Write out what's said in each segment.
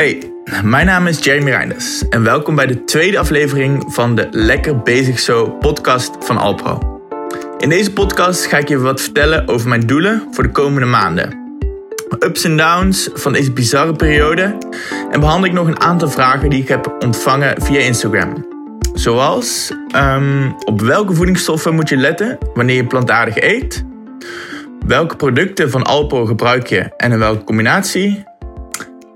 Hey, mijn naam is Jeremy Reinders en welkom bij de tweede aflevering van de Lekker Bezig Zo podcast van Alpro. In deze podcast ga ik je wat vertellen over mijn doelen voor de komende maanden. Ups en downs van deze bizarre periode en behandel ik nog een aantal vragen die ik heb ontvangen via Instagram. Zoals ehm, op welke voedingsstoffen moet je letten wanneer je plantaardig eet? Welke producten van Alpro gebruik je en in welke combinatie?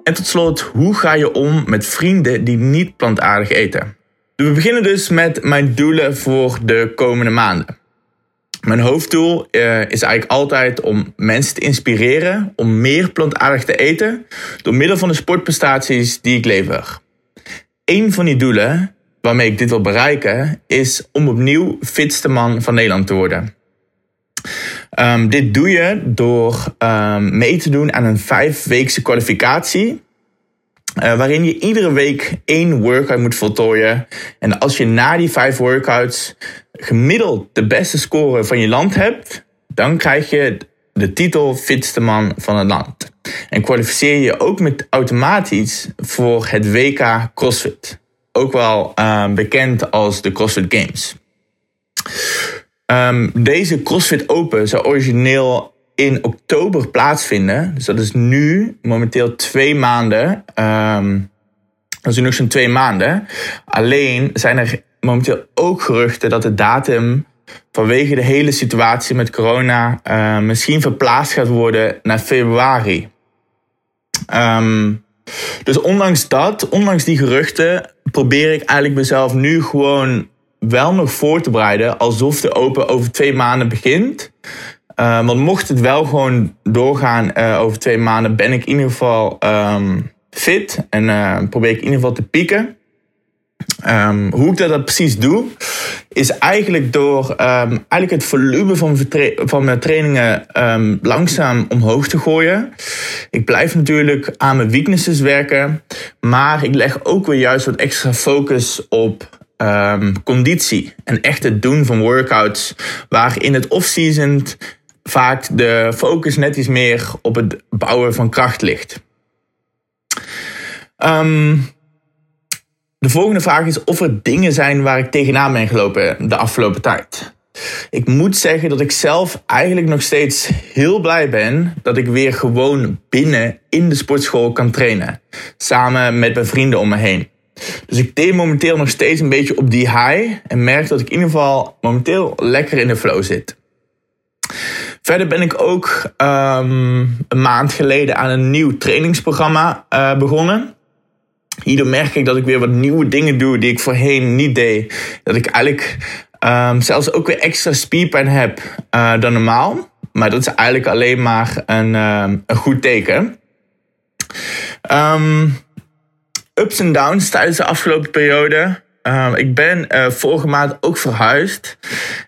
En tot slot, hoe ga je om met vrienden die niet plantaardig eten? We beginnen dus met mijn doelen voor de komende maanden. Mijn hoofddoel uh, is eigenlijk altijd om mensen te inspireren om meer plantaardig te eten door middel van de sportprestaties die ik lever. Een van die doelen waarmee ik dit wil bereiken is om opnieuw fitste man van Nederland te worden. Um, dit doe je door um, mee te doen aan een vijfweekse kwalificatie. Uh, waarin je iedere week één workout moet voltooien. En als je na die vijf workouts gemiddeld de beste score van je land hebt, dan krijg je de titel fitste man van het land. En kwalificeer je ook met automatisch voor het WK CrossFit. Ook wel uh, bekend als de CrossFit Games. Um, deze CrossFit Open zou origineel in oktober plaatsvinden. Dus dat is nu momenteel twee maanden. Um, dat is nu nog zo'n twee maanden. Alleen zijn er momenteel ook geruchten dat de datum vanwege de hele situatie met corona uh, misschien verplaatst gaat worden naar februari. Um, dus ondanks dat, ondanks die geruchten, probeer ik eigenlijk mezelf nu gewoon wel nog voor te bereiden alsof de Open over twee maanden begint. Uh, want mocht het wel gewoon doorgaan uh, over twee maanden, ben ik in ieder geval um, fit en uh, probeer ik in ieder geval te pieken. Um, hoe ik dat, precies doe, is eigenlijk door um, eigenlijk het volume van, van mijn trainingen langzaam omhoog te gooien. Ik blijf natuurlijk aan mijn weaknesses werken, maar ik leg ook weer juist wat extra focus op um, conditie en echt het doen van workouts. Waar in het off-season vaak de focus net iets meer op het bouwen van kracht ligt. Um, de volgende vraag is of er dingen zijn waar ik tegenaan ben gelopen de afgelopen tijd. Ik moet zeggen dat ik zelf eigenlijk nog steeds heel blij ben dat ik weer gewoon binnen in de sportschool kan trainen. Samen met mijn vrienden om me heen. Dus ik deed momenteel nog steeds een beetje op die high. En merk dat ik in ieder geval momenteel lekker in de flow zit. Verder ben ik ook um, een maand geleden aan een nieuw trainingsprogramma uh, begonnen. Hierdoor merk ik dat ik weer wat nieuwe dingen doe die ik voorheen niet deed. Dat ik eigenlijk um, zelfs ook weer extra spierpijn heb uh, dan normaal. Maar dat is eigenlijk alleen maar een, uh, een goed teken. Um, ups en downs tijdens de afgelopen periode. Uh, ik ben uh, vorige maand ook verhuisd.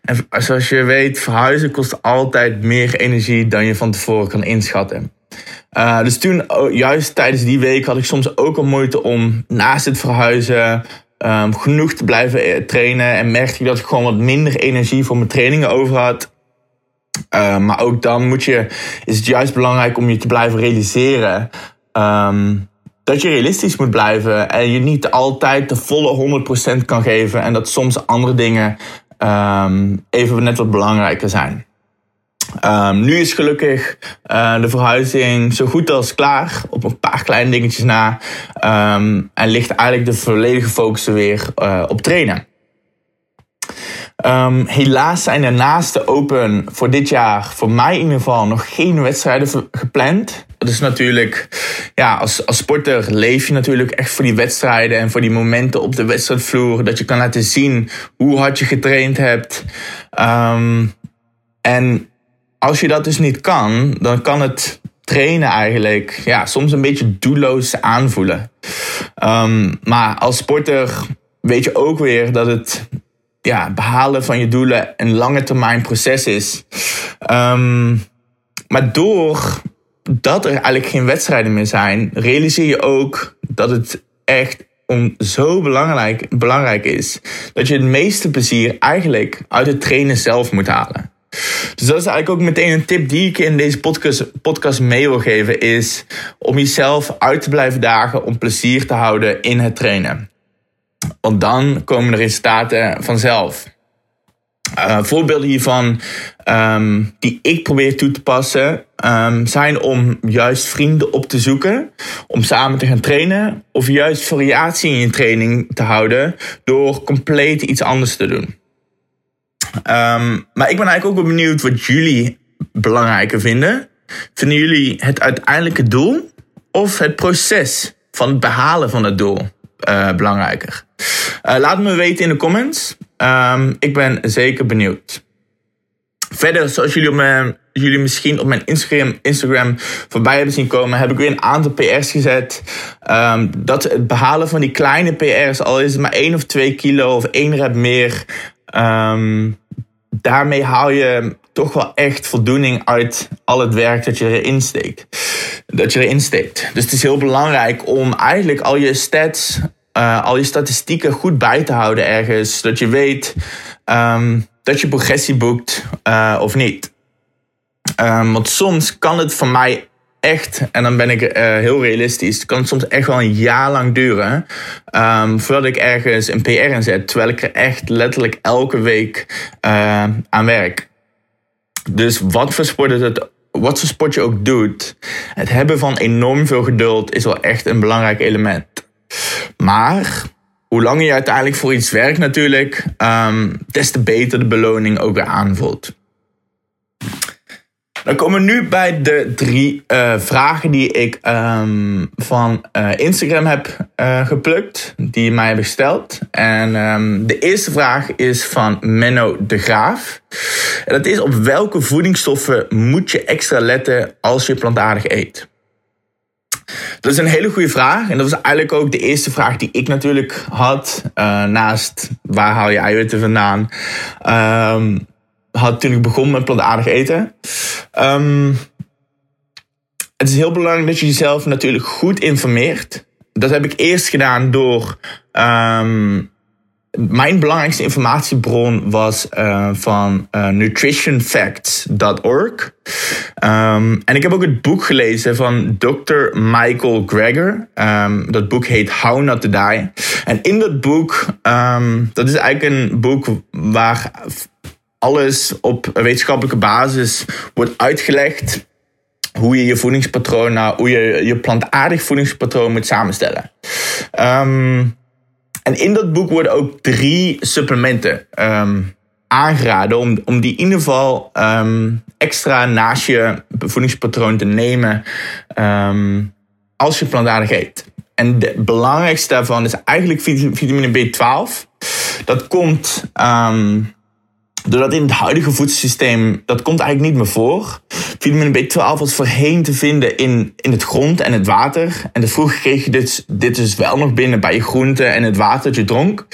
En zoals je weet, verhuizen kost altijd meer energie dan je van tevoren kan inschatten. Uh, dus toen, oh, juist tijdens die week, had ik soms ook al moeite om naast het verhuizen um, genoeg te blijven eh, trainen. En merkte ik dat ik gewoon wat minder energie voor mijn trainingen over had. Uh, maar ook dan moet je, is het juist belangrijk om je te blijven realiseren. Dat je realistisch moet blijven en je niet altijd de volle 100% kan geven en dat soms andere dingen um, even net wat belangrijker zijn. Um, nu is gelukkig uh, de verhuizing zo goed als klaar, op een paar kleine dingetjes na. Um, en ligt eigenlijk de volledige focus weer uh, op trainen. Um, helaas zijn er naast de Open voor dit jaar, voor mij in ieder geval, nog geen wedstrijden gepland. Dat is natuurlijk, ja, als, als sporter leef je natuurlijk echt voor die wedstrijden en voor die momenten op de wedstrijdvloer. Dat je kan laten zien hoe hard je getraind hebt. Um, en als je dat dus niet kan, dan kan het trainen eigenlijk ja, soms een beetje doelloos aanvoelen. Um, maar als sporter weet je ook weer dat het ja, behalen van je doelen een lange termijn proces is. Um, maar door dat er eigenlijk geen wedstrijden meer zijn, realiseer je ook dat het echt om zo belangrijk, belangrijk is dat je het meeste plezier eigenlijk uit het trainen zelf moet halen. Dus dat is eigenlijk ook meteen een tip die ik in deze podcast, podcast mee wil geven. Is om jezelf uit te blijven dagen om plezier te houden in het trainen. Want dan komen de resultaten vanzelf. Uh, voorbeelden hiervan um, die ik probeer toe te passen um, zijn om juist vrienden op te zoeken, om samen te gaan trainen, of juist variatie in je training te houden door compleet iets anders te doen. Um, maar ik ben eigenlijk ook wel benieuwd wat jullie belangrijker vinden. Vinden jullie het uiteindelijke doel of het proces van het behalen van het doel uh, belangrijker? Uh, laat me weten in de comments. Um, ik ben zeker benieuwd. Verder, zoals jullie, jullie misschien op mijn Instagram, Instagram voorbij hebben zien komen, heb ik weer een aantal PR's gezet. Um, dat het behalen van die kleine PR's, al is het maar 1 of 2 kilo of 1 rep meer, um, daarmee haal je toch wel echt voldoening uit al het werk dat je erin steekt. Dat je erin steekt. Dus het is heel belangrijk om eigenlijk al je stats uh, al je statistieken goed bij te houden ergens. Zodat je weet um, dat je progressie boekt uh, of niet. Um, want soms kan het voor mij echt, en dan ben ik uh, heel realistisch, kan het soms echt wel een jaar lang duren um, voordat ik ergens een PR inzet. Terwijl ik er echt letterlijk elke week aan werk. Dus wat voor het wat voor sport je ook doet, het hebben van enorm veel geduld is wel echt een belangrijk element. Maar hoe langer je uiteindelijk voor iets werkt natuurlijk, um, des te beter de beloning ook weer aanvoelt. Dan komen we nu bij de drie uh, vragen die ik um, van uh, Instagram heb uh, geplukt, die mij hebben gesteld. En um, de eerste vraag is van Menno de Graaf. En dat is op welke voedingsstoffen moet je extra letten als je plantaardig eet? Dat is een hele goede vraag. En dat was eigenlijk ook de eerste vraag die ik natuurlijk had. Uh, naast waar haal je eiwitten vandaan? Um, had toen ik begon met plantaardig eten. Um, het is heel belangrijk dat je jezelf natuurlijk goed informeert. Dat heb ik eerst gedaan door um, mijn belangrijkste informatiebron was uh, van uh, nutritionfacts.org. Ehm, en ik heb ook het boek gelezen van Dr. Michael Greger. Um, dat boek heet How Not to Die. En in dat boek, um, dat is eigenlijk een boek waar alles op wetenschappelijke basis wordt uitgelegd. Hoe je je voedingspatroon, nou, hoe je je plantaardig voedingspatroon moet samenstellen. En in dat boek worden ook drie supplementen um, aangeraden om, om die in ieder geval um, extra naast je voedingspatroon te nemen um, als je plantaardig eet. En de belangrijkste daarvan is eigenlijk vitamine B12. Dat komt Doordat in het huidige voedselsysteem, dat komt eigenlijk niet meer voor. Vitamine B12 was voorheen te vinden in, in het grond en het water. En vroeger kreeg je dit, dit dus wel nog binnen bij je groenten en het water dat je dronk.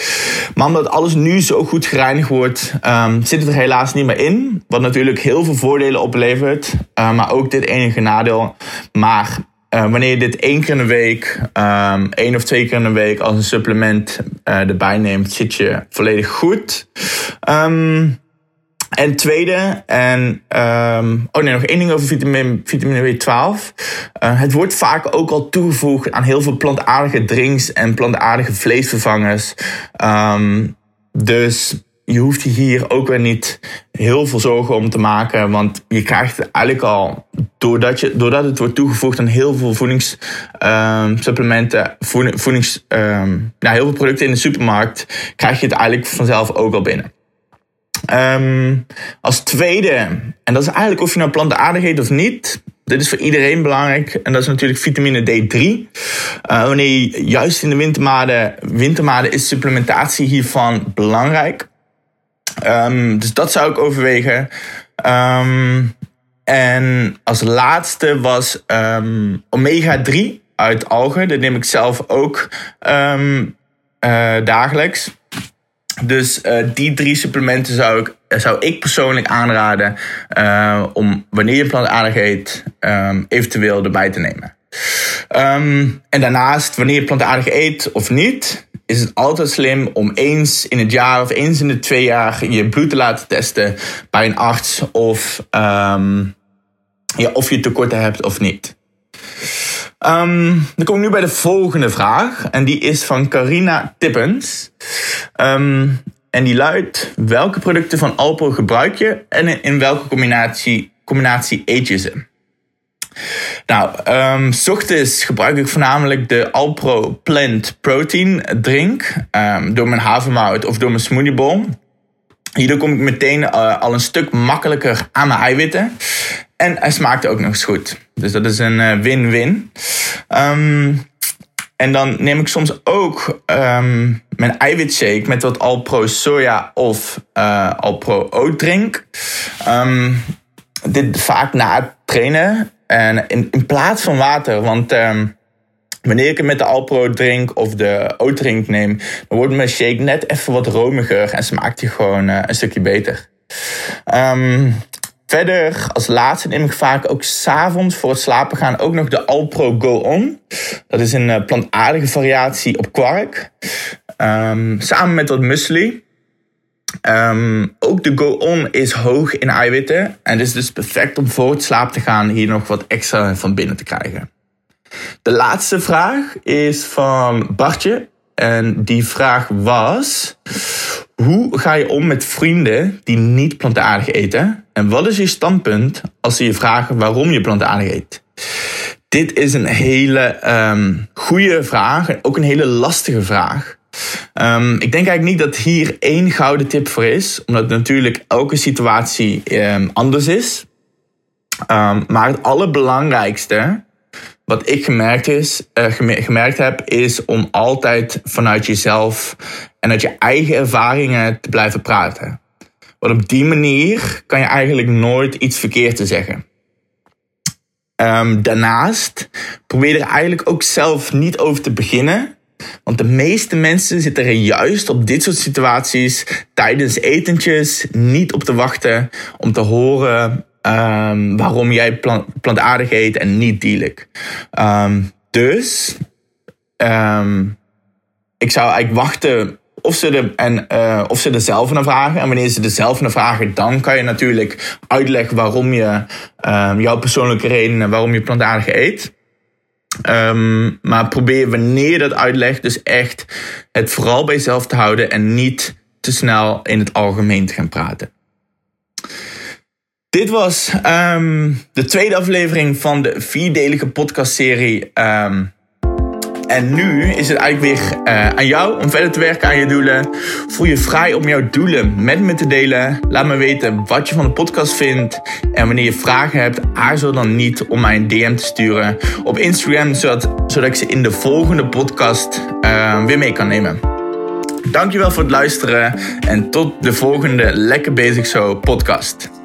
Maar omdat alles nu zo goed gereinigd wordt, um, zit het er helaas niet meer in. Wat natuurlijk heel veel voordelen oplevert, uh, maar ook dit enige nadeel. Maar uh, wanneer je dit één keer in de week, um, één of twee keer in de week als een supplement uh, erbij neemt, zit je volledig goed. Um, en tweede, en um, oh nee, nog één ding over vitamine, vitamine B12. Uh, het wordt vaak ook al toegevoegd aan heel veel plantaardige drinks en plantaardige vleesvervangers. Um, dus je hoeft je hier ook weer niet heel veel zorgen om te maken. Want je krijgt eigenlijk al, doordat, je, doordat het wordt toegevoegd aan heel veel voedingssupplementen, voedings, um, nou, heel veel producten in de supermarkt, krijg je het eigenlijk vanzelf ook al binnen. Um, als tweede, en dat is eigenlijk of je nou plantaardig eet of niet. Dit is voor iedereen belangrijk. En dat is natuurlijk vitamine D3. Uh, wanneer juist in de wintermaanden, wintermaanden is supplementatie hiervan belangrijk. Um, dus dat zou ik overwegen. Um, en als laatste was omega 3 uit algen. Dat neem ik zelf ook uh, dagelijks. Dus uh, die drie supplementen zou ik, zou ik persoonlijk aanraden uh, om wanneer je plantaardig eet, um, eventueel erbij te nemen. Um, en daarnaast, wanneer je plantaardig eet of niet, is het altijd slim om eens in het jaar of eens in de twee jaar je bloed te laten testen bij een arts of, ehm, ja, of je tekorten hebt of niet. Um, dan kom ik nu bij de volgende vraag. En die is van Carina Tippens. Um, en die luidt: welke producten van Alpro gebruik je en in welke combinatie, combinatie eet je ze? Nou, um, s ochtends gebruik ik voornamelijk de Alpro Plant Protein drink. Door mijn havermout of door mijn smoothiebol. Hierdoor kom ik meteen uh, al een stuk makkelijker aan mijn eiwitten. En hij smaakt ook nog eens goed. Dus dat is een uh, win-win. Um, en dan neem ik soms ook um, mijn eiwitshake met wat Alpro soja of uh, Alpro oat drink. Um, dit vaak na het trainen. En in, in plaats van water, want wanneer ik het met de Alpro drink of de oat drink neem, dan wordt mijn shake net even wat romiger en smaakt hij gewoon uh, een stukje beter. Um, Verder, als laatste neem ik vaak ook s'avonds voor het slapen gaan ook nog de Alpro Go On. Dat is een uh, plantaardige variatie op kwark. Um, samen met wat muesli. Um, ook de Go On is hoog in eiwitten. En het is dus perfect om voor het slapen te gaan hier nog wat extra van binnen te krijgen. De laatste vraag is van Bartje. En die vraag was: hoe ga je om met vrienden die niet plantaardig eten? En wat is je standpunt als ze je vragen waarom je plantaardig eet? Dit is een hele um, goede vraag en ook een hele lastige vraag. Um, ik denk eigenlijk niet dat hier één gouden tip voor is, omdat natuurlijk elke situatie um, anders is. maar het allerbelangrijkste wat ik gemerkt, is, uh, gemerkt heb, is om altijd vanuit jezelf en uit je eigen ervaringen te blijven praten. Want op die manier kan je eigenlijk nooit iets verkeerd te zeggen. Um, daarnaast probeer er eigenlijk ook zelf niet over te beginnen. Want de meeste mensen zitten er juist op dit soort situaties tijdens etentjes niet op te wachten om te horen um, waarom jij plant, plantaardig eet en niet dierlijk. Um, dus um, ik zou eigenlijk wachten of ze, er, en, uh, of ze er zelf naar vragen. En wanneer ze er zelf naar vragen, dan kan je natuurlijk uitleggen waarom je jouw persoonlijke redenen waarom je plantaardig eet. Maar probeer wanneer je dat uitlegt, dus echt het vooral bij jezelf te houden en niet te snel in het algemeen te gaan praten. Dit was um, de tweede aflevering van de vierdelige podcastserie. Um, en nu is het eigenlijk weer uh, aan jou om verder te werken aan je doelen. Voel je vrij om jouw doelen met me te delen. Laat me weten wat je van de podcast vindt. En wanneer je vragen hebt, aarzel dan niet om mij een DM te sturen op Instagram, zodat, zodat ik ze in de volgende podcast uh, weer mee kan nemen. Dankjewel voor het luisteren en tot de volgende Lekker Bezig Zo podcast.